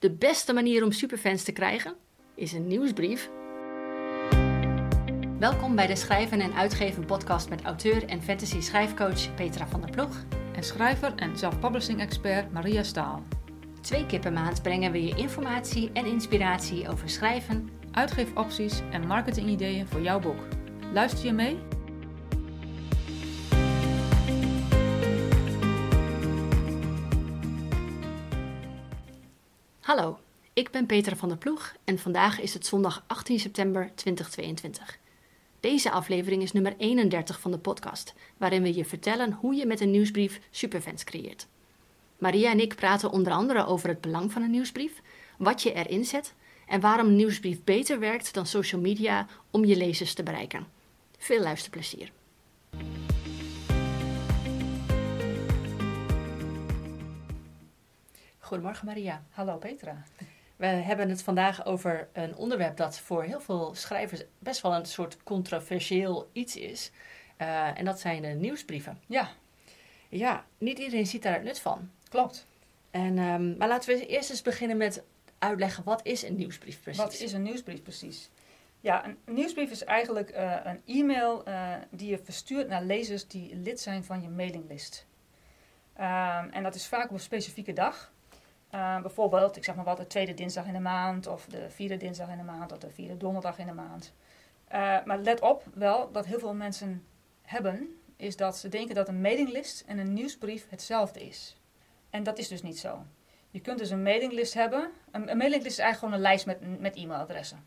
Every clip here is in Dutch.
De beste manier om superfans te krijgen is een nieuwsbrief. Welkom bij de Schrijven en Uitgeven podcast met auteur en fantasy schrijfcoach Petra van der Ploeg. En schrijver en self-publishing expert Maria Staal. Twee keer per maand brengen we je informatie en inspiratie over schrijven, Uitgeefopties en marketingideeën voor jouw boek. Luister je mee? Hallo, ik ben Petra van der Ploeg en vandaag is het zondag 18 september 2022. Deze aflevering is nummer 31 van de podcast, waarin we je vertellen hoe je met een nieuwsbrief superfans creëert. Maria en ik praten onder andere over het belang van een nieuwsbrief, wat je erin zet en waarom een nieuwsbrief beter werkt dan social media om je lezers te bereiken. Veel luisterplezier. Goedemorgen Maria. Hallo Petra. We hebben het vandaag over een onderwerp dat voor heel veel schrijvers best wel een soort controversieel iets is. Uh, en dat zijn de nieuwsbrieven. Ja. Ja, niet iedereen ziet daar het nut van. Klopt. En, um, maar laten we eerst eens beginnen met uitleggen wat is een nieuwsbrief precies? Wat is een nieuwsbrief precies? Ja, een, nieuwsbrief is eigenlijk uh, een e-mail uh, die je verstuurt naar lezers die lid zijn van je mailinglist. Um, en dat is vaak op een specifieke dag. Uh, bijvoorbeeld, ik zeg maar wat, de tweede dinsdag in de maand, of de vierde dinsdag in de maand, of de vierde donderdag in de maand. Uh, maar let op wel dat heel veel mensen hebben, is dat ze denken dat een mailinglist en een nieuwsbrief hetzelfde is. En dat is dus niet zo. Je kunt dus een mailinglist hebben. Een, een mailinglist is eigenlijk gewoon een lijst met, met e-mailadressen.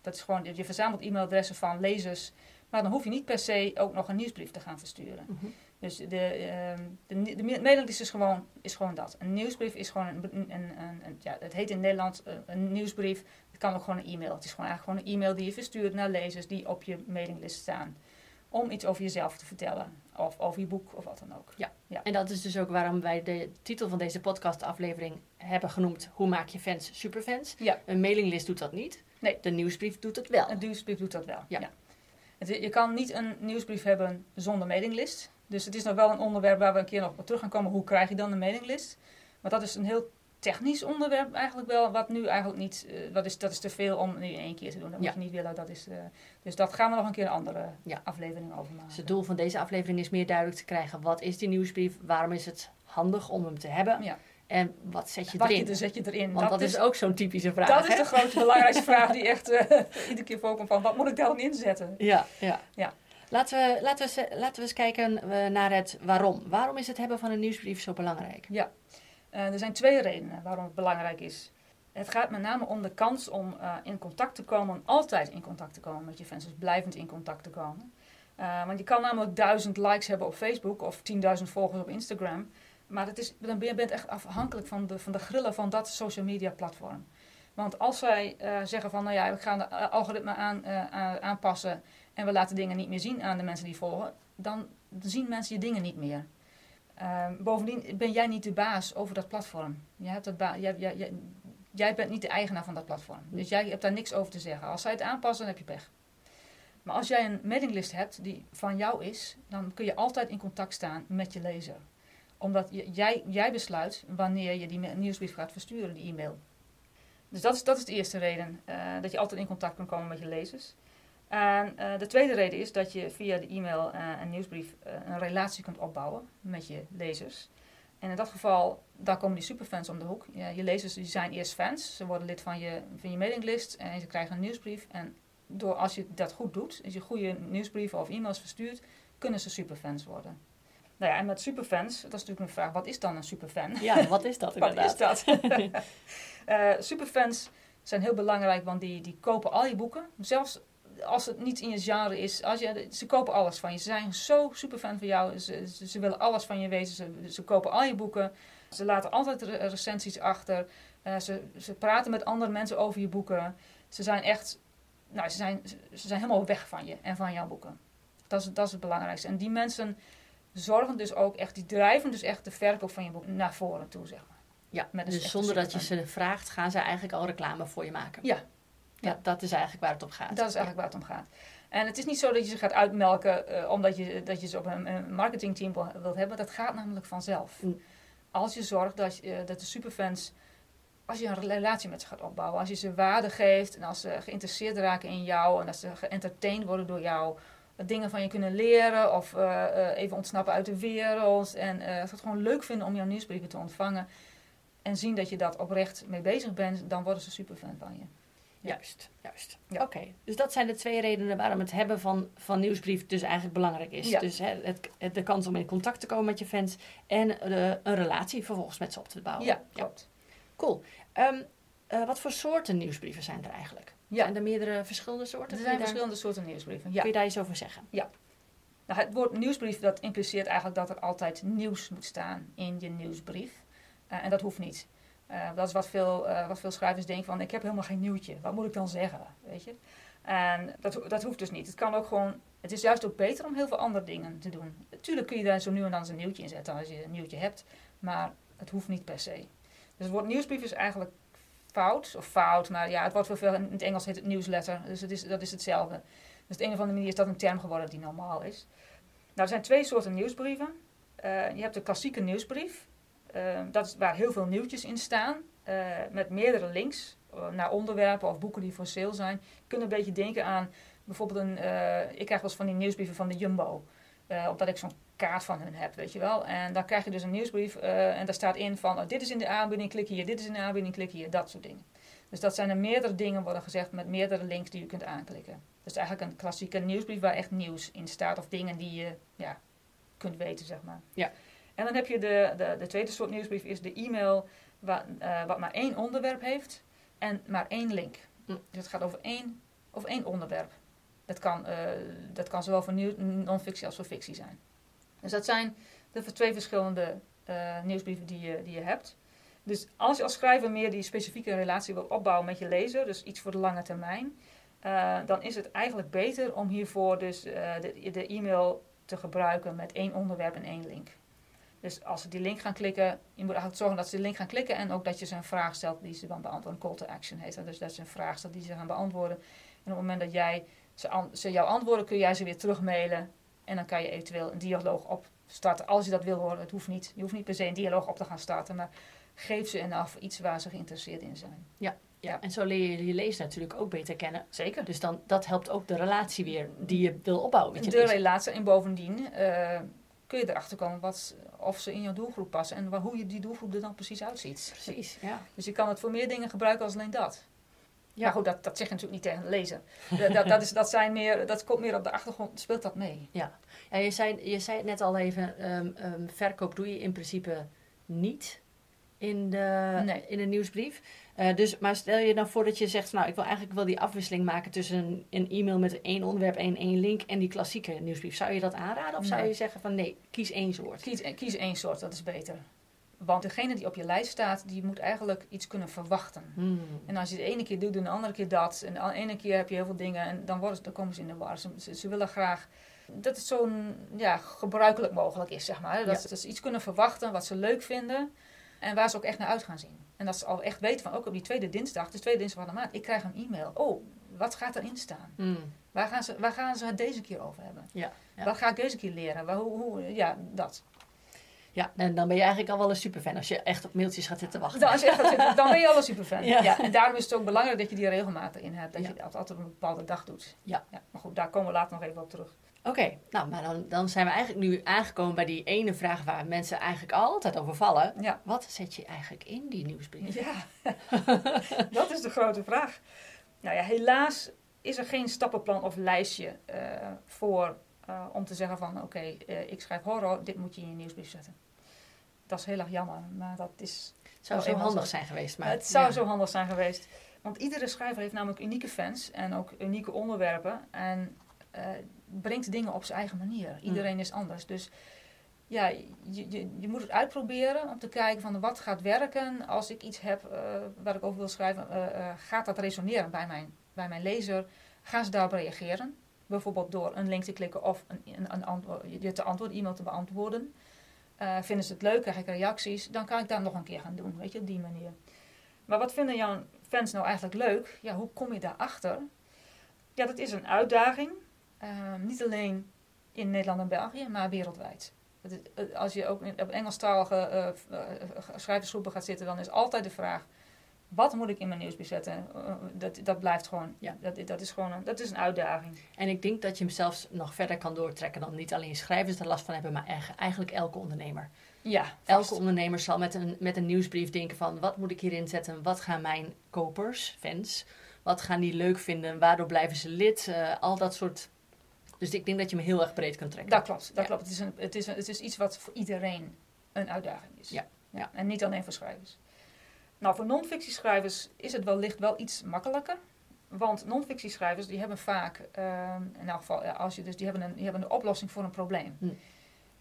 Dat is gewoon, je verzamelt e-mailadressen van lezers, maar dan hoef je niet per se ook nog een nieuwsbrief te gaan versturen. -hmm. Dus de, uh, de, de mailinglist is gewoon, is gewoon dat. Een nieuwsbrief is gewoon een, een, een, een ja, het heet in Nederland een, een nieuwsbrief. Het kan ook gewoon een e-mail. Het is gewoon eigenlijk gewoon een e-mail die je verstuurt naar lezers die op je mailinglist staan. Om iets over jezelf te vertellen. Of over je boek of wat dan ook. Ja. ja. En dat is dus ook waarom wij de titel van deze podcastaflevering hebben genoemd. Hoe maak je fans superfans? Ja. Een mailinglist doet dat niet. Nee. De nieuwsbrief doet het wel. Een nieuwsbrief doet dat wel, ja. ja. Het, je kan niet een nieuwsbrief hebben zonder mailinglist. Dus het is nog wel een onderwerp waar we een keer nog op terug gaan komen. Hoe krijg je dan een mailinglist? Maar dat is een heel technisch onderwerp eigenlijk wel. Wat nu eigenlijk niet... Uh, dat, is, dat is te veel om nu in één keer te doen. Dat ja. moet je niet willen. Dat is, uh, dus dat gaan we nog een keer een andere ja. aflevering over maken. Dus het doel van deze aflevering is meer duidelijk te krijgen. Wat is die nieuwsbrief? Waarom is het handig om hem te hebben? Ja. En wat zet je wat erin? Je, zet je erin? Want dat, dat is, is ook zo'n typische vraag. Dat hè? is de grootste, belangrijkste vraag die echt uh, iedere keer voorkomt. Van, wat moet ik dan inzetten? Ja, ja. ja. Laten we, laten, we, laten we eens kijken naar het waarom. Waarom is het hebben van een nieuwsbrief zo belangrijk? Ja, uh, er zijn twee redenen waarom het belangrijk is. Het gaat met name om de kans om uh, in contact te komen, altijd in contact te komen met je fans, dus blijvend in contact te komen. Want je kan namelijk duizend likes hebben op Facebook of 10.000 volgers op Instagram. Maar het is, dan ben je bent echt afhankelijk van de, van de grillen van dat social media platform. Want als zij zeggen van, nou ja, we gaan de algoritme aan, aanpassen en we laten dingen niet meer zien aan de mensen die volgen, dan zien mensen je dingen niet meer. Uh, bovendien ben jij niet de baas over dat platform. Jij, hebt dat jij, jij, jij, jij, bent niet de eigenaar van dat platform. Dus jij hebt daar niks over te zeggen. Als zij het aanpassen, dan heb je pech. Maar als jij een mailinglist hebt die van jou is, dan kun je altijd in contact staan met je lezer. Omdat jij, jij besluit wanneer je die nieuwsbrief gaat versturen, die e-mail. Dus dat is, dat is de eerste reden, uh, dat je altijd in contact kan komen met je lezers. En uh, de tweede reden is dat je via de e-mail uh, en nieuwsbrief uh, een relatie kunt opbouwen met je lezers. En in dat geval, daar komen die superfans om de hoek. Ja, je lezers die zijn eerst fans, ze worden lid van je, van je mailinglist en ze krijgen een nieuwsbrief. En door, als je dat goed doet, als je goede nieuwsbrieven of e-mails verstuurt, kunnen ze superfans worden. Nou ja, en met superfans, dat is natuurlijk een vraag, wat is dan een superfan? Ja, wat is dat inderdaad? wat is dat? superfans zijn heel belangrijk, want die, die kopen al je boeken. Zelfs als het niet in je genre is, als je, ze kopen alles van je. Ze zijn zo super fan van jou. Ze, ze, ze willen alles van je weten. Ze, ze, kopen al je boeken. Ze laten altijd re recensies achter. Uh, ze, ze praten met andere mensen over je boeken. Ze zijn echt, nou, ze zijn, ze zijn helemaal weg van je en van jouw boeken. Dat is, dat is het belangrijkste. En die mensen zorgen dus ook echt, die drijven dus echt de verkoop van je boek naar voren toe, zeg maar. Ja, met dus zonder dat je ze vraagt, gaan ze eigenlijk al reclame voor je maken. Ja, ja. Dat, dat, is eigenlijk waar het om gaat. Dat is eigenlijk waar het om gaat. En het is niet zo dat je ze gaat uitmelken uh, omdat je, dat je ze op een, een marketingteam wilt hebben. Dat gaat namelijk vanzelf. Mm. Als je zorgt dat, uh, dat de superfans als je een relatie met ze gaat opbouwen, als je ze waarde geeft en als ze geïnteresseerd raken in jou en als ze geëntertained worden door jou, dingen van je kunnen leren of uh, even ontsnappen uit de wereld en het gewoon leuk vinden om jouw nieuwsbrieven te ontvangen en zien dat je dat oprecht mee bezig bent, dan worden ze super fan van je. Juist, juist. Ja. Oké, dus dat zijn de twee redenen waarom het hebben van, van nieuwsbrief dus eigenlijk belangrijk is. Ja. Dus het, het, de kans om in contact te komen met je fans en de, een relatie vervolgens met ze op te bouwen. Ja, klopt. Cool. Um, wat voor soorten nieuwsbrieven zijn er eigenlijk? Ja. Zijn er meerdere verschillende soorten? Er zijn verschillende soorten nieuwsbrieven, ja. Kun je daar iets over zeggen? Ja. Nou, het woord nieuwsbrief dat impliceert eigenlijk dat er altijd nieuws moet staan in je nieuwsbrief. Uh, en dat hoeft niet. Uh, dat is wat veel, uh, wat veel schrijvers denken van, ik heb helemaal geen nieuwtje. Wat moet ik dan zeggen? Weet je? En dat, dat hoeft dus niet. Het kan ook gewoon, het is juist ook beter om heel veel andere dingen te doen. Natuurlijk kun je daar zo nu en dan eens een nieuwtje in zetten als je een nieuwtje hebt. Maar het hoeft niet per se. Dus het woord nieuwsbrief is eigenlijk fout, of fout, maar ja, het wordt veel, veel in het Engels heet het newsletter. Dus het is, dat is hetzelfde. Dus de een of andere manier is dat een term geworden die normaal is. Nou, er zijn twee soorten nieuwsbrieven. Uh, je hebt de klassieke nieuwsbrief. Uh, dat is waar heel veel nieuwtjes in staan. Uh, met meerdere links naar onderwerpen of boeken die voor sale zijn. Je kunt een beetje denken aan bijvoorbeeld een... ik krijg wel eens van die nieuwsbrieven van de Jumbo. omdat ik zo'n kaart van hun heb, weet je wel. En dan krijg je dus een nieuwsbrief en daar staat in van... Oh, dit is in de aanbieding, klik hier. Dit is in de aanbieding, klik hier. Dat soort dingen. Dus dat zijn er meerdere dingen worden gezegd met meerdere links die je kunt aanklikken. Dus eigenlijk een klassieke nieuwsbrief waar echt nieuws in staat. Of dingen die je ja, kunt weten, zeg maar. Ja. En dan heb je de, de, de tweede soort nieuwsbrief, is de e-mail wat, uh, wat maar één onderwerp heeft en maar één link. Mm. Dus het gaat over één, over één onderwerp. Dat kan, uh, dat kan zowel voor non-fictie als voor fictie zijn. Dus dat zijn de twee verschillende uh, nieuwsbrieven die je, die je hebt. Dus als je als schrijver meer die specifieke relatie wilt opbouwen met je lezer, dus iets voor de lange termijn, dan is het eigenlijk beter om hiervoor dus de, de e-mail te gebruiken met één onderwerp en één link. Dus als ze die link gaan klikken, je moet eigenlijk zorgen dat ze die link gaan klikken en ook dat je ze een vraag stelt die ze dan beantwoorden. Een call to action heet dat. Dus dat ze een vraag stelt die ze gaan beantwoorden. En op het moment dat jij ze, ze jou antwoorden, kun jij ze weer terugmailen. En dan kan je eventueel een dialoog opstarten. Als je dat wil horen, het hoeft niet. Je hoeft niet per se een dialoog op te gaan starten, maar geef ze een af iets waar ze geïnteresseerd in zijn. Ja, ja, en zo leer je je lezer natuurlijk ook beter kennen. Zeker. Dus dan, dat helpt ook de relatie weer die je wil opbouwen. Met je de relatie en bovendien uh, kun je erachter komen wat, of ze in jouw doelgroep passen en waar, hoe je die doelgroep er dan precies uitziet. Precies, ja. Dus je kan het voor meer dingen gebruiken als alleen dat. Ja. Maar goed, dat, dat zeg je natuurlijk niet tegen de lezer. dat, dat, dat, is, dat, zijn meer, dat komt meer op de achtergrond, speelt dat mee. Ja, ja je, zei, je zei het net al even, um, um, verkoop doe je in principe niet in, de, in een nieuwsbrief. Uh, dus, maar stel je dan voor dat je zegt, nou, ik wil eigenlijk wel die afwisseling maken tussen een, een e-mail met één onderwerp en één link en die klassieke nieuwsbrief. Zou je dat aanraden? Of zou je zeggen van nee, kies één soort? Kies, kies één soort, dat is beter. Want degene die op je lijst staat, die moet eigenlijk iets kunnen verwachten. Hmm. En als je de ene keer doet, de andere keer dat. En de ene keer heb je heel veel dingen en dan, worden, dan komen ze in de war. Ze, ze, willen graag dat het zo ja, gebruikelijk mogelijk is, zeg maar. Dat, dat ze iets kunnen verwachten wat ze leuk vinden. En waar ze ook echt naar uit gaan zien. En dat ze al echt weten van, ook op die tweede dinsdag, de tweede dinsdag van de maand, ik krijg een e-mail. Oh, wat gaat erin staan? Mm. Waar, gaan ze, waar gaan ze het deze keer over hebben? Ja, ja. Wat ga ik deze keer leren? Waar, hoe, hoe, ja, dat. Ja, en dan ben je eigenlijk al wel een superfan als je echt op mailtjes gaat zitten wachten. Dan, als je echt dan ben je al een superfan. Ja. ja. En daarom is het ook belangrijk dat je die regelmaat in hebt. Dat je dat altijd op een bepaalde dag doet. Ja. ja. Maar goed, daar komen we later nog even op terug. Oké, nou, maar dan, dan zijn we eigenlijk nu aangekomen bij die ene vraag waar mensen eigenlijk altijd over vallen. Ja. Wat zet je eigenlijk in die nieuwsbrief? Ja, dat is de grote vraag. Nou ja, helaas is er geen stappenplan of lijstje uh, voor uh, om te zeggen van oké, okay, uh, ik schrijf horror, dit moet je in je nieuwsbrief zetten. Dat is heel erg jammer, maar dat is... zou zo handig zijn geweest. Maar, het zou ja. zo handig zijn geweest. Want iedere schrijver heeft namelijk unieke fans en ook unieke onderwerpen. En brengt dingen op zijn eigen manier. Iedereen is anders. Dus ja, je, je, je, moet het uitproberen om te kijken van wat gaat werken als ik iets heb uh, waar ik over wil schrijven. Uh, gaat dat resoneren bij mijn, bij mijn lezer? Gaan ze daarop reageren? Bijvoorbeeld door een link te klikken of een, een, een antwoord, je te antwoorden, e-mail te beantwoorden. vinden ze het leuk, krijg ik reacties, dan kan ik dat nog een keer gaan doen, weet je, op die manier. Maar wat vinden jouw fans nou eigenlijk leuk? Ja, hoe kom je daarachter? Ja, dat is een uitdaging. Uh, niet alleen in Nederland en België, maar wereldwijd. Als je ook op Engelstalige uh, schrijversgroepen gaat zitten, dan is altijd de vraag: Wat moet ik in mijn nieuwsbrief zetten? Uh, dat, dat blijft gewoon, Ja. dat, dat is gewoon een, dat is een uitdaging. En ik denk dat je hem zelfs nog verder kan doortrekken dan niet alleen schrijvers er last van hebben, maar eigen- eigenlijk elke ondernemer. Ja, vast. Elke ondernemer zal met een, met een nieuwsbrief denken van wat moet ik hierin zetten? Wat gaan mijn kopers, fans, wat gaan die leuk vinden? Waardoor blijven ze lid? Eh, al dat soort... Dus ik denk dat je hem heel erg breed kunt trekken. Dat klopt, dat Ja. klopt. Het is, een, het, is een, het is iets wat voor iedereen een uitdaging is. Ja, ja. En niet alleen voor schrijvers. Nou, voor non-fictieschrijvers is het wellicht wel iets makkelijker. Want non-fictieschrijvers die hebben vaak, ehm, in elk geval, ja, als je dus, die hebben een, die hebben een oplossing voor een probleem. Hm.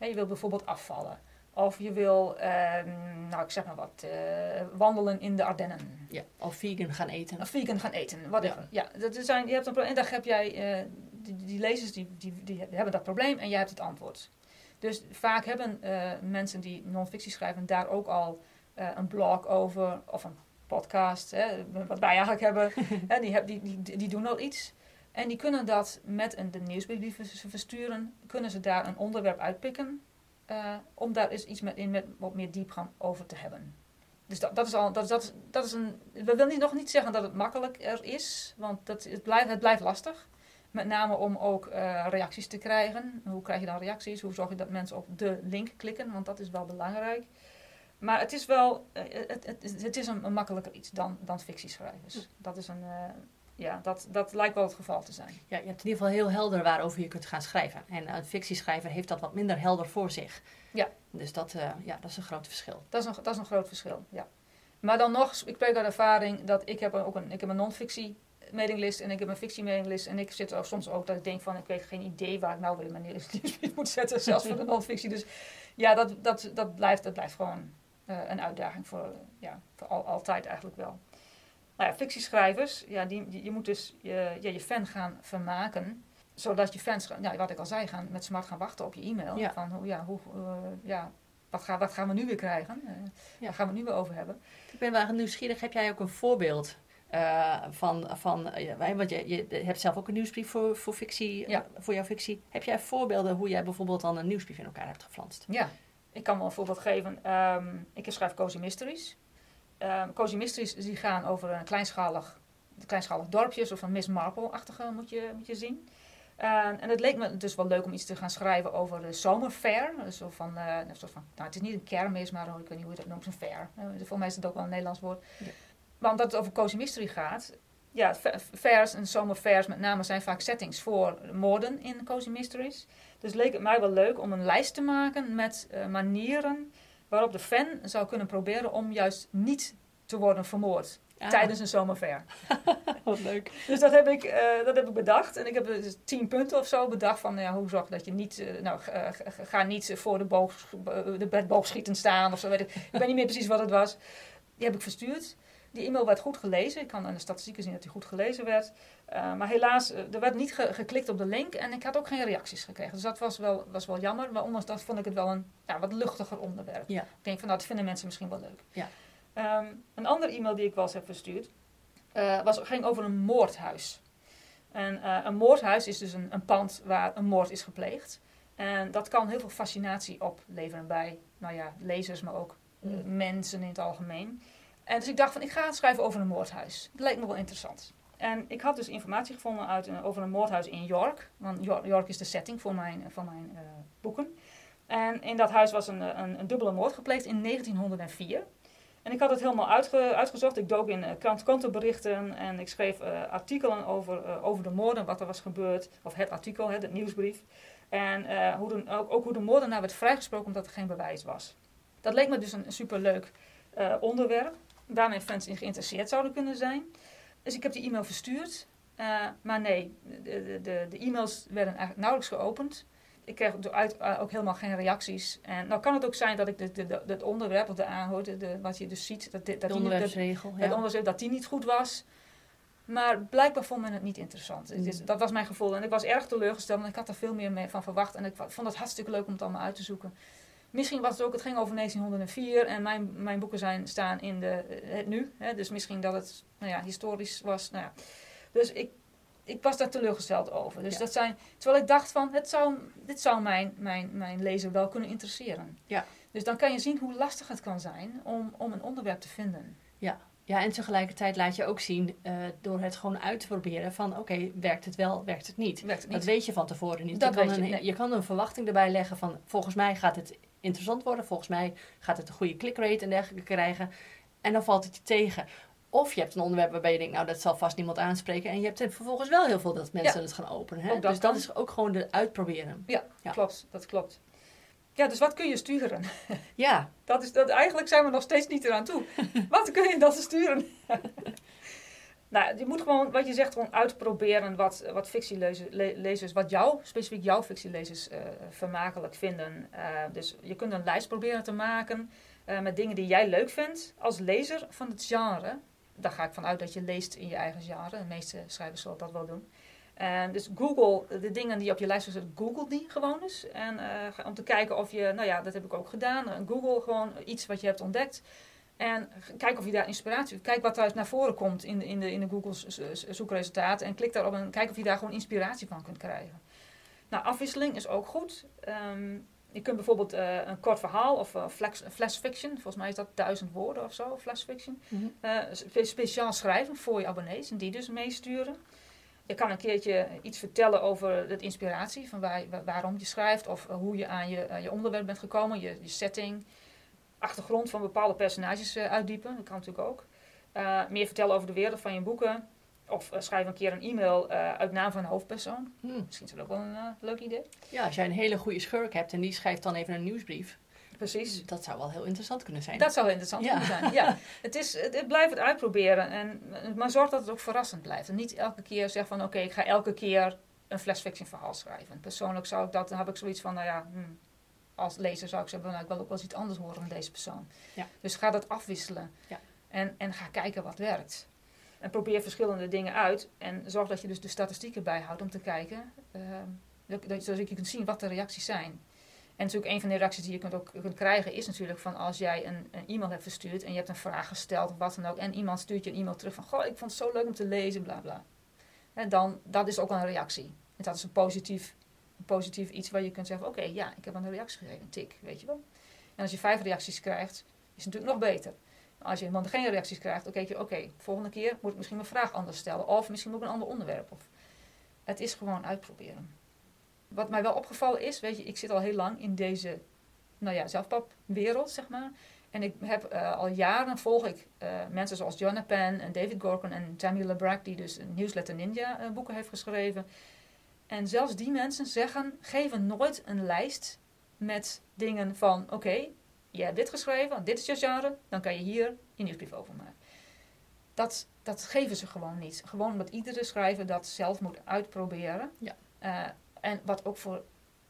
Je wil bijvoorbeeld afvallen. Of je wil, ehm, nou ik zeg maar wat, eh, wandelen in de Ardennen. Ja, of vegan gaan eten. Of vegan gaan eten, whatever. Ja, dat is zijn, je hebt een probleem. En daar heb jij, eh, die, die lezers die, die, die hebben dat probleem en jij hebt het antwoord. Dus vaak hebben eh, mensen die non-fictie schrijven daar ook al eh, een blog over of een podcast, hè, wat wij eigenlijk hebben. hè, die, heb, die, die, die doen al iets. En die kunnen dat met een, de nieuwsbrief die ze versturen, kunnen ze daar een onderwerp uitpikken. eh, om daar eens iets met, in met wat meer diepgang over te hebben. Dus dat, dat is al, dat, dat, dat is een, we willen niet- nog niet zeggen dat het makkelijker is, want dat, het, blijft, het blijft lastig. Met name om ook eh, reacties te krijgen. Hoe krijg je dan reacties? Hoe zorg je dat mensen op de link klikken? Want dat is wel belangrijk. Maar het is wel, eh, het, het, het is een, een makkelijker iets dan, dan fictieschrijvers. Dat is een, eh, ja, dat, dat lijkt wel het geval te zijn. Ja, je hebt in ieder geval heel helder waarover je kunt gaan schrijven. En een fictieschrijver heeft dat wat minder helder voor zich. Ja. Dus dat, ja, dat is een groot verschil. Dat is, een, dat is een groot verschil, ja. Maar dan nog, ik spreek uit ervaring dat ik heb ook een, ik heb een non-fictie mailinglist en ik heb een fictie mailinglist. En ik zit er soms ook dat ik denk van, ik weet geen idee waar ik nou weer mijn nieuwsbrief moet zetten, zelfs voor de non-fictie. Dus ja, dat, dat, dat, blijft, dat blijft gewoon eh, een uitdaging voor, ja, voor al, altijd eigenlijk wel. Nou ja, fictieschrijvers, ja, die, die- je moet dus je, ja, je fan gaan vermaken zodat je fans, ja, wat ik al zei, gaan met smart gaan wachten op je e-mail. Ja. Van, hoe, ja, hoe, eh, ja, wat, gaan wat gaan we nu weer krijgen? Eh, Ja. Waar gaan we het nu weer over hebben? Ik ben wel nieuwsgierig. Heb jij ook een voorbeeld eh, van... van wij- want je, je hebt zelf ook een nieuwsbrief voor, voor, fictie, Ja. eh, voor jouw fictie. Heb jij voorbeelden hoe jij bijvoorbeeld dan een nieuwsbrief in elkaar hebt geflanst? Ja, ik kan wel een voorbeeld geven. Ehm, ik schrijf Cozy Mysteries. Ehm Cozy Mysteries die gaan over een kleinschalig, kleinschalig dorpje, zo van Miss Marple-achtige moet je, moet je zien. En- en het leek me dus wel leuk om iets te gaan schrijven over de zomerfair. Zo van, eh, een soort van, nou, het is niet een kermis, maar oh, ik weet niet hoe je dat noemt, een fair. Voor mij is het ook wel een Nederlands woord. Ja. Maar omdat het over Cozy Mystery gaat, ja, fairs en zomerfairs met name zijn vaak settings voor moorden in Cozy Mysteries. Dus leek het mij wel leuk om een lijst te maken met eh, manieren waarop de fan zou kunnen proberen om juist niet te worden vermoord Ah, tijdens een zomerfair. Wat leuk. Dus dat heb, ik, eh, dat heb ik bedacht. En ik heb dus tien punten of zo bedacht van ja, hoe zorg dat je niet, eh, nou, ga, niet voor de, boog, de bed boogschieten staan of zo. Weet ik. ik weet niet meer precies wat het was. Die heb ik verstuurd. Die e-mail werd goed gelezen. Ik kan aan de statistieken zien dat die goed gelezen werd. Uh, maar helaas, uh, er werd niet ge geklikt op de link en ik had ook geen reacties gekregen. Dus dat was wel, was wel jammer. Maar ondanks dat vond ik het wel een ja, wat luchtiger onderwerp. Ja. Ik denk van nou, dat vinden mensen misschien wel leuk. Ja. Um, een andere e-mail die ik wel eens heb verstuurd, uh, was, ging over een moordhuis. En uh, een moordhuis is dus een, een pand waar een moord is gepleegd. En dat kan heel veel fascinatie opleveren bij nou ja, lezers, maar ook Mm. mensen in het algemeen. En dus ik dacht van, ik ga het schrijven over een moordhuis. Dat leek me wel interessant. En ik had dus informatie gevonden uit een, over een moordhuis in York. Want York, is de setting voor mijn, voor mijn uh, boeken. En in dat huis was een, een, een, dubbele moord gepleegd in 1904. En ik had het helemaal uitge, uitgezocht. Ik dook in uh, krant-krantenberichten en ik schreef artikelen over, over de moorden, wat er was gebeurd. Of het artikel, het nieuwsbrief. En hoe de, ook, ook, hoe de moordenaar werd vrijgesproken omdat er geen bewijs was. Dat leek me dus een, superleuk onderwerp. Waar mijn fans in geïnteresseerd zouden kunnen zijn. Dus ik heb die e-mail verstuurd. Uh, maar nee, de, de, de e-mails werden eigenlijk nauwelijks geopend. Ik kreeg uit, uh, ook helemaal geen reacties. En nou kan het ook zijn dat ik de, het onderwerp of de aanhoort, de, wat je dus ziet, dat, dat, de onderwerpsregel, die, dat, ja. onderwerp, dat die niet goed was. Maar blijkbaar vond men het niet interessant. Mm. Dus dat was mijn gevoel. En ik was erg teleurgesteld, want ik had er veel meer mee van verwacht. En ik vond het hartstikke leuk om het allemaal uit te zoeken. Misschien was het ook, het ging over 1904 en mijn, mijn boeken zijn, staan in de, het nu. Hè, dus misschien dat het nou ja, historisch was. Nou ja. Dus ik, ik was daar teleurgesteld over. Dus Ja. dat zijn, terwijl ik dacht van, het zou, dit zou mijn, mijn, mijn lezer wel kunnen interesseren. Ja. Dus dan kan je zien hoe lastig het kan zijn om, om een onderwerp te vinden. Ja, Ja, en tegelijkertijd laat je ook zien uh, door het gewoon uit te proberen van oké, werkt het wel, werkt het niet? Werkt het Dat niet. weet je van tevoren niet. Dat je, kan weet je, een, nee. je kan een verwachting erbij leggen van volgens mij gaat het interessant worden, volgens mij gaat het een goede clickrate en dergelijke krijgen. En dan valt het je tegen. Of je hebt een onderwerp waarbij je denkt, nou dat zal vast niemand aanspreken. En je hebt er vervolgens wel heel veel dat mensen Ja. het gaan openen. Hè? Dat dus dat is ook gewoon de uitproberen. Ja, Ja. klopt. Dat klopt. Ja, dus wat kun je sturen? Ja, Dat is, dat, eigenlijk zijn we nog steeds niet eraan toe. wat kun je dan sturen? nou, je moet gewoon, wat je zegt, gewoon uitproberen wat, wat fictielezers, le- lezers, wat jou, specifiek jouw fictielezers, eh vermakelijk vinden. Eh, dus je kunt een lijst proberen te maken eh, met dingen die jij leuk vindt als lezer van het genre. Daar ga ik vanuit dat je leest in je eigen genre. De meeste schrijvers zullen dat wel doen. En dus Google, de dingen die op je lijst staan, Google die gewoon eens. En om te kijken of je, nou ja, dat heb ik ook gedaan. Google gewoon iets wat je hebt ontdekt. En kijk of je daar inspiratie, kijk wat daar naar voren komt in de, in de, in de Google zoekresultaten. En klik daarop en kijk of je daar gewoon inspiratie van kunt krijgen. Nou, afwisseling is ook goed. Ehm, je kunt bijvoorbeeld eh, een kort verhaal of eh, flash, flash fiction, volgens mij is dat duizend woorden of zo, flash fiction. Mhm. Eh, spe- speciaal schrijven voor je abonnees en die dus meesturen. Je kan een keertje iets vertellen over de inspiratie, van waar, wa- waarom je schrijft of hoe je aan je, je onderwerp bent gekomen, je, je setting, achtergrond van bepaalde personages eh, uitdiepen, dat kan natuurlijk ook. Eh, meer vertellen over de wereld van je boeken. Of eh, schrijf een keer een e-mail uit naam van een hoofdpersoon. Hm. Misschien is dat ook wel een leuk idee. ja, als jij een hele goede schurk hebt en die schrijft dan even een nieuwsbrief. Precies. Dat zou wel heel interessant kunnen zijn. Dat zou interessant Ja. kunnen zijn. Ja. Het, is, het, het blijft het uitproberen. En, maar zorg dat het ook verrassend blijft. En niet elke keer zeg van oké, ik ga elke keer een flash fiction verhaal schrijven. Persoonlijk zou ik dat, dan heb ik zoiets van, nou ja, hmm, als lezer zou ik zeggen, nou, ik wil ook wel eens iets anders horen van deze persoon. Ja. Dus ga dat afwisselen. Ja. En, en ga kijken wat werkt. En probeer verschillende dingen uit. En zorg dat je dus de statistieken bijhoudt om te kijken, eh, dat, dat, zodat je kunt zien wat de reacties zijn. En natuurlijk een van de reacties die je kunt ook kunt krijgen is natuurlijk van als jij een, een e-mail hebt verstuurd en je hebt een vraag gesteld of wat dan ook. En iemand stuurt je een e-mail terug van goh, ik vond het zo leuk om te lezen, bla bla. En dan, dat is ook een reactie. En dat is een positief, positief iets waar je kunt zeggen, oké, ja, ik heb een reactie gegeven, een tik, weet je wel. En als je vijf reacties krijgt, is het natuurlijk nog beter. Als je helemaal geen reacties krijgt, dan denk je, oké, volgende keer moet ik misschien mijn vraag anders stellen. Of misschien ook een ander onderwerp. Of, het is gewoon uitproberen. Wat mij wel opgevallen is, weet je, ik zit al heel lang in deze, nou ja, zelfpapwereld, zeg maar. En ik heb eh, al jaren volg ik eh, mensen zoals Joanna Penn en David Gorkin en Tammy LeBrack, die dus een Newsletter Ninja eh, boeken heeft geschreven. En zelfs die mensen zeggen, geven nooit een lijst met dingen van, oké, je hebt dit geschreven, dit is je genre, dan kan je hier je nieuwsbrief over maken. Dat, dat geven ze gewoon niet. Gewoon omdat iedere schrijver dat zelf moet uitproberen. Ja. Eh, en wat ook voor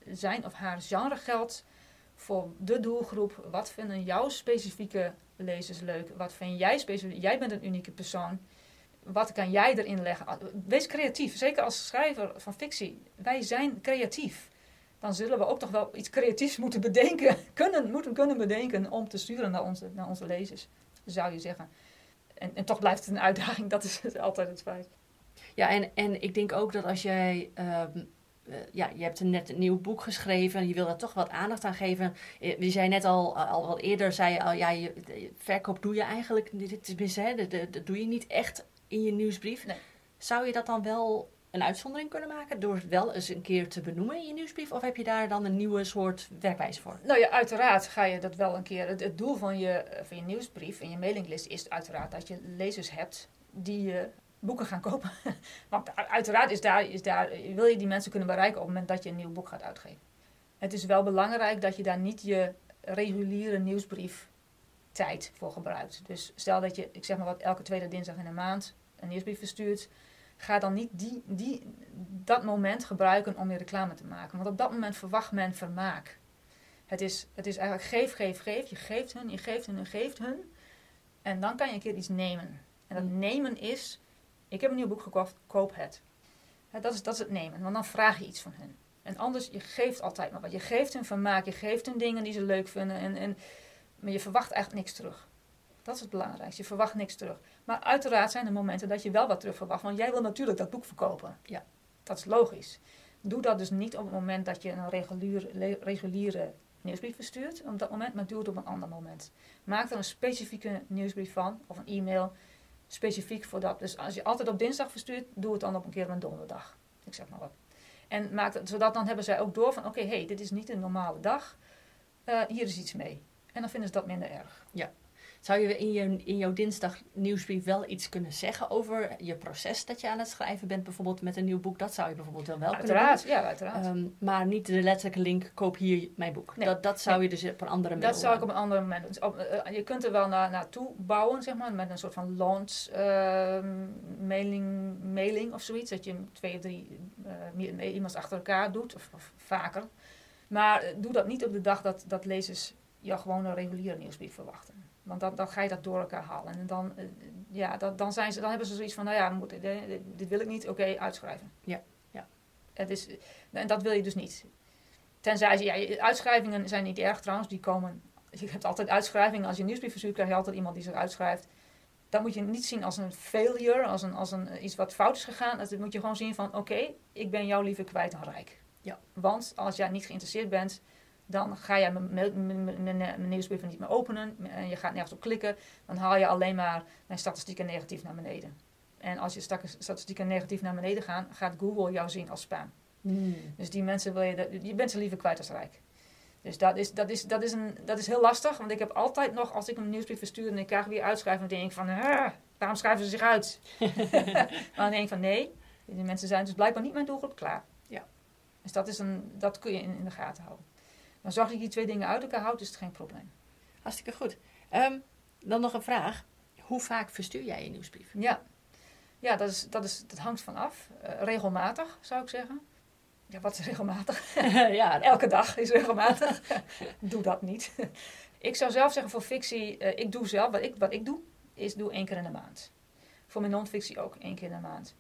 zijn of haar genre geldt, voor de doelgroep. Wat vinden jouw specifieke lezers leuk? Wat vind jij specifiek? Jij bent een unieke persoon. Wat kan jij erin leggen? Wees creatief. Zeker als schrijver van fictie. Wij zijn creatief. Dan zullen we ook toch wel iets creatiefs moeten bedenken. Kunnen, moeten kunnen bedenken om te sturen naar onze, naar onze lezers. Zou je zeggen. En, en toch blijft het een uitdaging. Dat is altijd het feit. Ja, en, en ik denk ook dat als jij. ehm, eh, ja, je hebt net een nieuw boek geschreven en je wil daar toch wat aandacht aan geven. Eh, Je zei net al, al wat eerder, zei je al, ja, je, verkoop doe je eigenlijk, hè, dat doe je niet echt in je nieuwsbrief. Nee. Zou je dat dan wel een uitzondering kunnen maken door het wel eens een keer te benoemen in je nieuwsbrief? Of heb je daar dan een nieuwe soort werkwijze voor? Nou ja, uiteraard ga je dat wel een keer. Het, het doel van je, eh, van je nieuwsbrief en je mailinglist is uiteraard dat je lezers hebt die je boeken gaan kopen. Want uiteraard is daar, is daar, wil je die mensen kunnen bereiken op het moment dat je een nieuw boek gaat uitgeven. Het is wel belangrijk dat je daar niet je reguliere nieuwsbrief tijd voor gebruikt. Dus stel dat je, ik zeg maar wat, elke tweede dinsdag in de maand een nieuwsbrief verstuurt. Ga dan niet die, die, dat moment gebruiken om je reclame te maken. Want op dat moment verwacht men vermaak. Het is, het is eigenlijk geef, geef, geef. Je geeft hun, je geeft hun, je geeft hun. En dan kan je een keer iets nemen. En dat Mm. nemen is, ik heb een nieuw boek gekocht, koop het. Dat, is, dat is het nemen, want dan vraag je iets van hun. En anders, je geeft altijd maar wat. Je geeft hun vermaak, je geeft hun dingen die ze leuk vinden. En, en, maar je verwacht eigenlijk niks terug. Dat is het belangrijkste. Je verwacht niks terug. Maar uiteraard zijn er momenten dat je wel wat terug verwacht. Want jij wil natuurlijk dat boek verkopen. Ja. Dat is logisch. Doe dat dus niet op het moment dat je een reguliere, reguliere nieuwsbrief verstuurt. Op dat moment, maar doe het op een ander moment. Maak er een specifieke nieuwsbrief van, of een e-mail, specifiek voor dat. Dus als je altijd op dinsdag verstuurt, doe het dan op een keer op een donderdag. Ik zeg maar wat. En maak het, zodat dan hebben zij ook door van, oké, hey, dit is niet een normale dag. Eh, hier is iets mee. En dan vinden ze dat minder erg. Zou je in, je in jouw dinsdag nieuwsbrief wel iets kunnen zeggen over je proces dat je aan het schrijven bent, bijvoorbeeld met een nieuw boek? Dat zou je bijvoorbeeld wel, wel Uiteraard, kunnen ja, uiteraard. doen. Ehm, maar niet de letterlijke link, koop hier mijn boek. Nee, Dat, dat zou je dus op een andere manier Dat zou ik op een ander moment doen. Dus eh, je kunt er wel naar, naartoe bouwen, zeg maar, met een soort van launch ehm, mailing, mailing of zoiets. Dat je twee of drie eh, e-mails achter elkaar doet, of, of vaker. Maar eh, doe dat niet op de dag dat, dat lezers jou gewoon een reguliere nieuwsbrief verwachten. Want dan, dan ga je dat door elkaar halen. En dan, eh, ja, dat, dan, zijn ze, dan hebben ze zoiets van, nou ja, moet, dit, dit wil ik niet, oké, uitschrijven. Ja, ja. Het is, en dat wil je dus niet. Tenzij, ze- ja, uitschrijvingen zijn niet erg trouwens, die komen, je hebt altijd uitschrijvingen. Als je een nieuwsbrief verstuurt, krijg je altijd iemand die zich uitschrijft. Dat moet je niet zien als een failure, als, een, als een, eh, iets wat fout is gegaan. Dat moet je gewoon zien van, oké, ik ben jou liever kwijt dan rijk. Ja. Want als jij niet geïnteresseerd bent, dan ga jij mijn, mijn nieuwsbrieven niet meer openen. En je gaat nergens op klikken. Dan haal je alleen maar mijn statistieken negatief naar beneden. En als je statistieken negatief naar beneden gaan, gaat Google jou zien als spam. Hmm. Dus die mensen wil je, de- je bent ze liever kwijt als rijk. Dus dat is, dat, is, dat, is een, dat is heel lastig, want ik heb altijd nog, als ik een nieuwsbrief verstuur en ik krijg weer uitschrijven, dan denk ik van, "Ah, waarom schrijven ze zich uit? maar dan denk ik van, nee, die mensen zijn dus blijkbaar niet mijn doelgroep klaar. Ja. Dus dat, is een, dat kun je in, in de gaten houden. Maar zorg dat je die twee dingen uit elkaar houdt, is het geen probleem. Hartstikke goed. Ehm, dan nog een vraag. Hoe vaak verstuur jij je nieuwsbrief? Ja, ja dat, is, dat, is, dat hangt van af. Eh, regelmatig, zou ik zeggen. Ja, wat is regelmatig? ja, Elke dag is regelmatig. doe dat niet. ik zou zelf zeggen voor fictie, eh, ik doe zelf, wat ik, wat ik doe, is doe één keer in de maand. Voor mijn non-fictie ook één keer in de maand.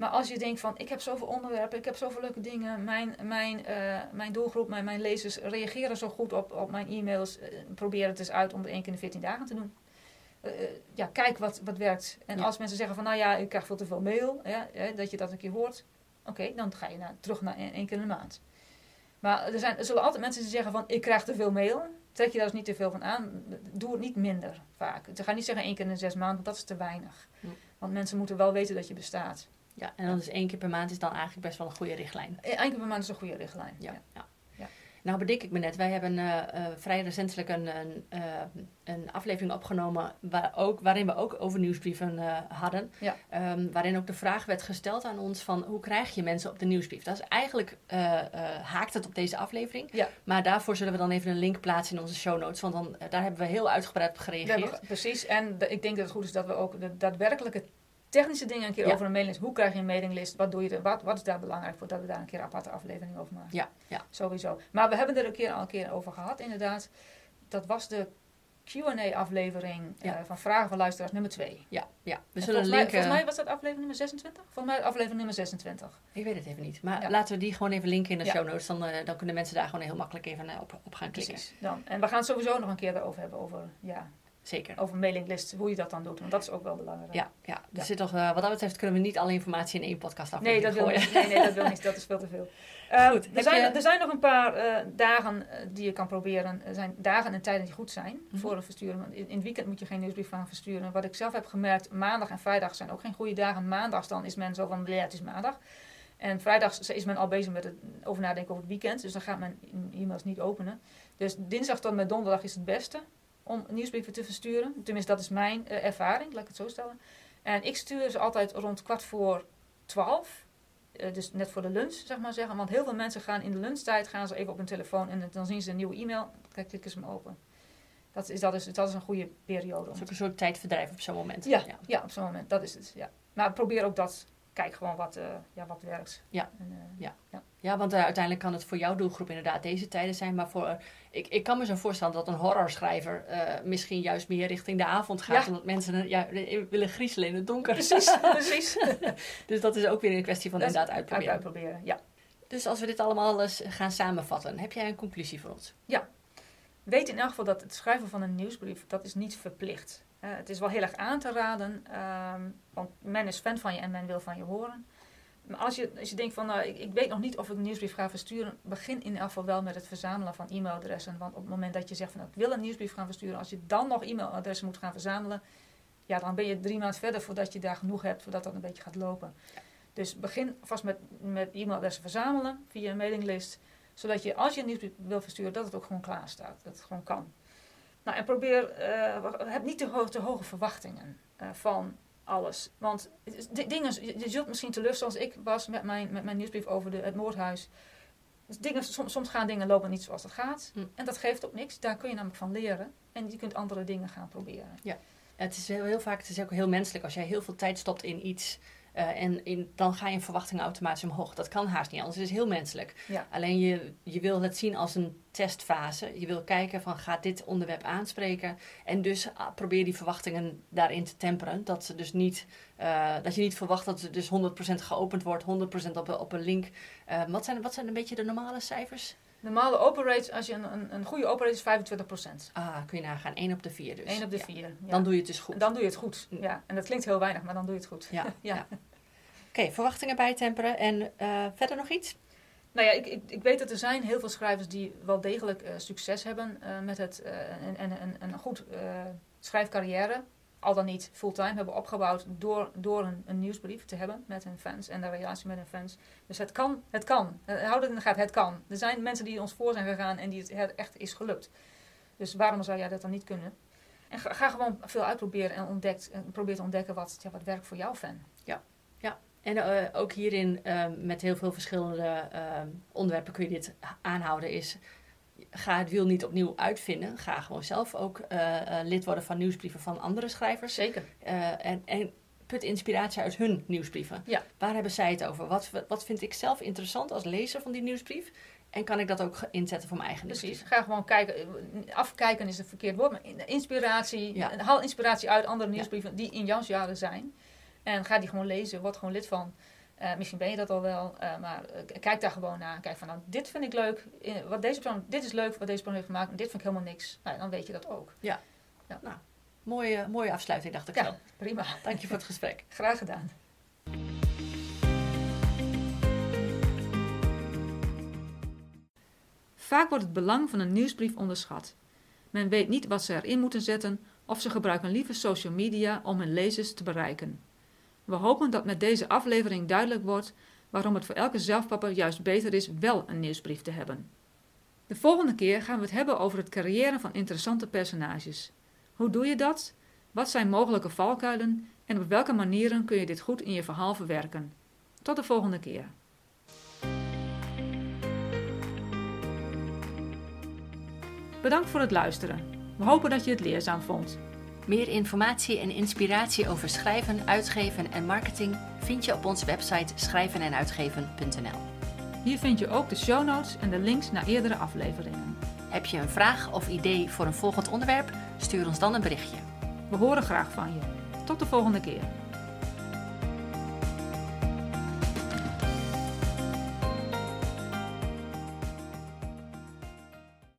Maar als je denkt van, ik heb zoveel onderwerpen, ik heb zoveel leuke dingen, mijn, mijn, eh, mijn doelgroep, mijn, mijn lezers reageren zo goed op, op mijn e-mails, eh, probeer het eens uit om het één keer in de 14 dagen te doen. Eh, ja, kijk wat, wat werkt. En Ja. als mensen zeggen van, nou ja, ik krijg veel te veel mail, ja, dat je dat een keer hoort. Oké, dan ga je naar, terug naar één één keer in de maand. Maar er, zijn, er zullen altijd mensen die zeggen van, ik krijg te veel mail. Trek je daar dus niet te veel van aan. Doe het niet minder vaak. Ze gaan niet zeggen één keer in de zes maanden, want dat is te weinig. Want mensen moeten wel weten dat je bestaat. Ja, en dan is één keer per maand is dan eigenlijk best wel een goede richtlijn. Eén keer per maand is een goede richtlijn. Ja, Ja. ja. Ja. Nou bedenk ik me net, wij hebben eh, eh, vrij recentelijk een, een, eh, een aflevering opgenomen waar ook, waarin we ook over nieuwsbrieven hadden. Ja. Ehm, waarin ook de vraag werd gesteld aan ons van hoe krijg je mensen op de nieuwsbrief? Dat is eigenlijk, haakt het op deze aflevering. Ja. Maar daarvoor zullen we dan even een link plaatsen in onze show notes. Want dan, daar hebben we heel uitgebreid op gereageerd. hebben- precies. En de- ik denk dat het goed is dat we ook de daadwerkelijke technische dingen een keer Ja. over een mailinglist. Hoe krijg je een mailinglist? Wat doe je er? Wat, wat is daar belangrijk voor? Dat we daar een keer een aparte aflevering over maken. Ja, ja. Sowieso. Maar we hebben er een keer al een keer over gehad, inderdaad. Dat was de Q&A-aflevering Ja. van Vragen van Luisteraars nummer 2. Ja, ja. we En zullen volgens, mij, linken. volgens mij was dat aflevering nummer 26? Volgens mij aflevering nummer 26. Ik weet het even niet. Maar Ja. laten we die gewoon even linken in de Ja. show notes. Dan, eh, dan kunnen mensen daar gewoon heel makkelijk even eh, op, op gaan klikken. Precies. Dan. En we gaan het sowieso nog een keer erover hebben, over, ja, Zeker. over mailinglist, hoe je dat dan doet. Want dat is ook wel belangrijk. Ja, ja. Er Ja. zit toch, eh, wat dat betreft kunnen we niet alle informatie in één podcast Nee, aflevering dat wil niet. Nee, nee, dat wil niet. Dat is veel te veel. Goed, er, heb zijn, je- er zijn nog een paar eh, dagen eh, die je kan proberen. Er zijn dagen en tijden die goed zijn Mhm. voor het versturen. Want in, in het weekend moet je geen nieuwsbrief gaan versturen. Wat ik zelf heb gemerkt, maandag en vrijdag zijn ook geen goede dagen. Maandags dan is men zo van, ja, het is maandag. En vrijdags is men al bezig met het over nadenken over het weekend. Dus dan gaat men e-mails niet openen. Dus dinsdag tot met donderdag is het beste om nieuwsbrieven te versturen. Tenminste, dat is mijn eh, ervaring, laat ik het zo stellen. En ik stuur ze altijd rond kwart voor twaalf. Eh, dus net voor de lunch, zeg maar zeggen. Want heel veel mensen gaan in de lunchtijd gaan ze even op hun telefoon en dan zien ze een nieuwe e-mail. Dan klikken ze hem open. Dat is, dat is, dat is een goede periode. Dat Om is ook een soort tijdverdrijf op zo'n moment. ja, ja. op zo'n moment. Dat is het. Ja. Maar probeer ook dat. Kijk gewoon wat, eh, ja, wat werkt. Ja. En, eh, Ja. Ja, want eh, uiteindelijk kan het voor jouw doelgroep inderdaad deze tijden zijn. Maar voor, ik, ik kan me zo voorstellen dat een horrorschrijver misschien juist meer richting de avond gaat. Ja. Omdat mensen ja, willen griezelen in het donker. Precies, precies. Dus dat is ook weer een kwestie van Dat inderdaad Uit, uitproberen. uitproberen. Ja. Dus als we dit allemaal eens gaan samenvatten, heb jij een conclusie voor ons? Weet in elk geval dat het schrijven van een nieuwsbrief, dat is niet verplicht. Eh, het is wel heel erg aan te raden, ehm, want men is fan van je en men wil van je horen. Maar als je, als je denkt van, nou, ik, ik weet nog niet of ik een nieuwsbrief ga versturen, begin in elk geval wel met het verzamelen van e-mailadressen. Want op het moment dat je zegt van, ik wil een nieuwsbrief gaan versturen, als je dan nog e-mailadressen moet gaan verzamelen, ja, dan ben je drie maanden verder voordat je daar genoeg hebt, voordat dat een beetje gaat lopen. Dus begin vast met, met e-mailadressen verzamelen via een mailinglist. Zodat je, als je een nieuwsbrief wil versturen, dat het ook gewoon klaar staat. Dat het gewoon kan. Nou, en probeer, uh, heb niet te, te hoge verwachtingen uh, van alles. Want dingen, je zult misschien teleurstellen zoals ik was met mijn, met mijn nieuwsbrief over de, het moordhuis. Dus dingen, soms, soms gaan dingen lopen niet zoals het gaat. Hm. En dat geeft ook niks. Daar kun je namelijk van leren. En je kunt andere dingen gaan proberen. Ja, het is heel, heel vaak, het is ook heel menselijk als jij heel veel tijd stopt in iets uh, en in, dan ga je verwachtingen automatisch omhoog. Dat kan haast niet anders. Het is heel menselijk. Ja. Alleen je, je wil het zien als een testfase. Je wil kijken van gaat dit onderwerp aanspreken. En dus ah, probeer die verwachtingen daarin te temperen. Dat, ze dus niet, uh, dat je niet verwacht dat het dus 100% geopend wordt. 100% op, op een link. Uh, wat, zijn, wat zijn een beetje de normale cijfers? Normale open rate, als je een, een, een goede open rate is 25%. Ah, kun je nagaan. 1 op de 4 dus. 1 op de 4. Ja. Dan doe je het dus goed. Dan doe je het goed, ja. En dat klinkt heel weinig, maar dan doe je het goed. Ja, ja. Oké, verwachtingen bijtemperen. En uh, verder nog iets? Nou ja, ik, ik, ik, weet dat er zijn heel veel schrijvers die wel degelijk uh, succes hebben uh, met het en, en, en, een goed schrijfcarrière, al dan niet fulltime, hebben opgebouwd door, door een, een, nieuwsbrief te hebben met hun fans en de relatie met hun fans. Dus het kan, het kan. houd het in de gaten, het kan. Er zijn mensen die ons voor zijn gegaan en die het echt is gelukt. Dus waarom zou jij dat dan niet kunnen? En ga, gewoon veel uitproberen en, ontdekt, en probeer te ontdekken wat, ja, wat werkt voor jouw fan. Ja, ja. En uh, ook hierin uh, met heel veel verschillende onderwerpen kun je dit aanhouden. Is ga het wiel niet opnieuw uitvinden. Ga gewoon zelf ook lid worden van nieuwsbrieven van andere schrijvers. Zeker. en, en put inspiratie uit hun nieuwsbrieven. Ja. Waar hebben zij het over? Wat, wat vind ik zelf interessant als lezer van die nieuwsbrief? En kan ik dat ook inzetten voor mijn eigen Precies. Ga gewoon kijken. Afkijken is het verkeerd woord. Maar inspiratie. Ja. Haal inspiratie uit andere nieuwsbrieven die in jouw jaren zijn. En ga die gewoon lezen, word gewoon lid van. Uh, misschien ben je dat al wel, uh, maar uh, kijk daar gewoon naar. Kijk van, nou, dit vind ik leuk. Wat deze persoon, dit is leuk wat deze persoon heeft gemaakt. En dit vind ik helemaal niks. Nou, dan weet je dat ook. Ja. ja. Nou, mooie, mooie afsluiting, dacht ik ja, zo. prima. Dank je voor het gesprek. Graag gedaan. Vaak wordt het belang van een nieuwsbrief onderschat. Men weet niet wat ze erin moeten zetten of ze gebruiken liever social media om hun lezers te bereiken. We hopen dat met deze aflevering duidelijk wordt waarom het voor elke zelfpapper juist beter is wel een nieuwsbrief te hebben. De volgende keer gaan we het hebben over het creëren van interessante personages. Hoe doe je dat? Wat zijn mogelijke valkuilen en op welke manieren kun je dit goed in je verhaal verwerken? Tot de volgende keer. Bedankt voor het luisteren. We hopen dat je het leerzaam vond. Meer informatie en inspiratie over schrijven, uitgeven en marketing vind je op onze website schrijvenenuitgeven.nl. Hier vind je ook de show notes en de links naar eerdere afleveringen. Heb je een vraag of idee voor een volgend onderwerp? Stuur ons dan een berichtje. We horen graag van je. Tot de volgende keer.